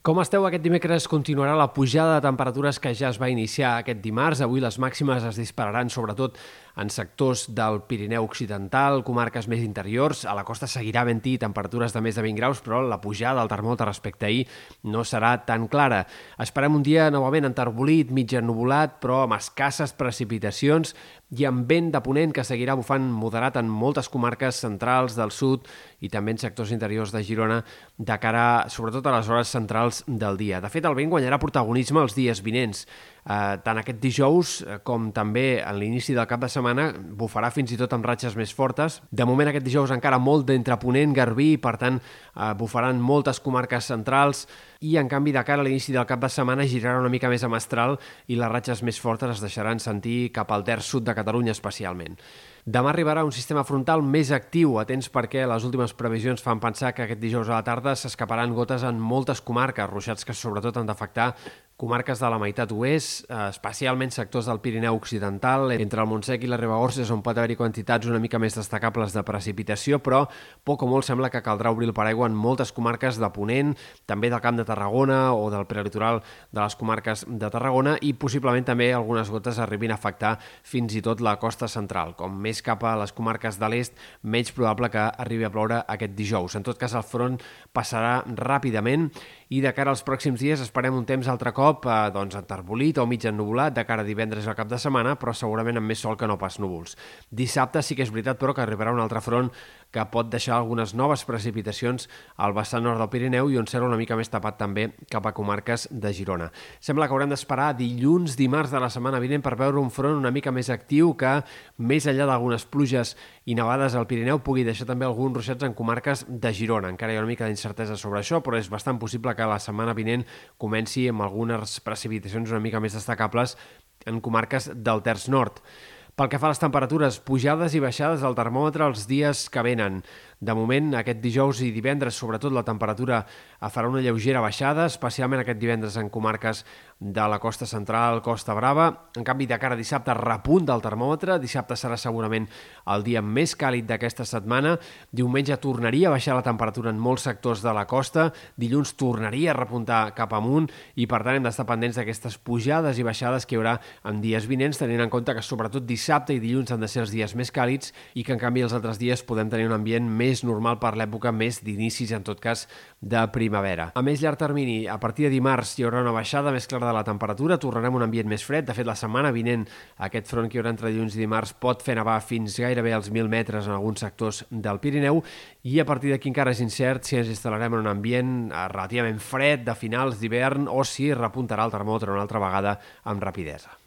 Com esteu? Aquest dimecres continuarà la pujada de temperatures que ja es va iniciar aquest dimarts. Avui les màximes es dispararan sobretot en sectors del Pirineu Occidental, comarques més interiors. A la costa seguirà vent-hi temperatures de més de 20 graus, però la pujada del termòmetre respecte a ahir no serà tan clara. Esperem un dia novament enterbolit, mig ennubulat, però amb escasses precipitacions i amb vent de ponent que seguirà bufant moderat en moltes comarques centrals del sud i també en sectors interiors de Girona de cara, sobretot a les hores centrals finals del dia. De fet, el vent guanyarà protagonisme els dies vinents. Eh, tant aquest dijous eh, com també a l'inici del cap de setmana bufarà fins i tot amb ratxes més fortes. De moment aquest dijous encara molt d'entre Ponent, Garbí, per tant eh, bufaran moltes comarques centrals i en canvi de cara a l'inici del cap de setmana girarà una mica més a mestral i les ratxes més fortes es deixaran sentir cap al terç sud de Catalunya especialment. Demà arribarà un sistema frontal més actiu, atents perquè les últimes previsions fan pensar que aquest dijous a la tarda s'escaparan gotes en moltes comarques, ruixats que sobretot han d'afectar comarques de la meitat oest, eh, especialment sectors del Pirineu Occidental, entre el Montsec i la Ribagorça on pot haver-hi quantitats una mica més destacables de precipitació, però poc o molt sembla que caldrà obrir el paraigua en moltes comarques de Ponent, també del Camp de Tarragona o del prelitoral de les comarques de Tarragona i possiblement també algunes gotes arribin a afectar fins i tot la costa central. Com més cap a les comarques de l'est, menys probable que arribi a ploure aquest dijous. En tot cas, el front passarà ràpidament i de cara als pròxims dies esperem un temps altre cop eh, doncs, enterbolit o mig ennubulat de cara a divendres al cap de setmana, però segurament amb més sol que no pas núvols. Dissabte sí que és veritat, però, que arribarà un altre front que pot deixar algunes noves precipitacions al vessant nord del Pirineu i on serà una mica més tapat també cap a comarques de Girona. Sembla que haurem d'esperar dilluns, dimarts de la setmana vinent per veure un front una mica més actiu que, més enllà d'algunes pluges i nevades al Pirineu, pugui deixar també alguns ruixats en comarques de Girona. Encara hi ha una mica d'incertesa sobre això, però és bastant possible que la setmana vinent comenci amb algunes precipitacions una mica més destacables en comarques del terç nord. Pel que fa a les temperatures, pujades i baixades del termòmetre els dies que venen. De moment, aquest dijous i divendres, sobretot, la temperatura farà una lleugera baixada, especialment aquest divendres en comarques de la costa central, Costa Brava. En canvi, de cara a dissabte, repunt del termòmetre. Dissabte serà segurament el dia més càlid d'aquesta setmana. Diumenge tornaria a baixar la temperatura en molts sectors de la costa. Dilluns tornaria a repuntar cap amunt i, per tant, hem d'estar pendents d'aquestes pujades i baixades que hi haurà en dies vinents, tenint en compte que sobretot dissabte i dilluns han de ser els dies més càlids i que en canvi els altres dies podem tenir un ambient més normal per l'època més d'inicis, en tot cas, de primavera. A més llarg termini, a partir de dimarts hi haurà una baixada més clara de la temperatura, tornarem un ambient més fred. De fet, la setmana vinent aquest front que hi haurà entre dilluns i dimarts pot fer nevar fins gairebé als 1.000 metres en alguns sectors del Pirineu i a partir d'aquí encara és incert si ens instal·larem en un ambient eh, relativament fred de finals d'hivern o si repuntarà el termòmetre una altra vegada amb rapidesa.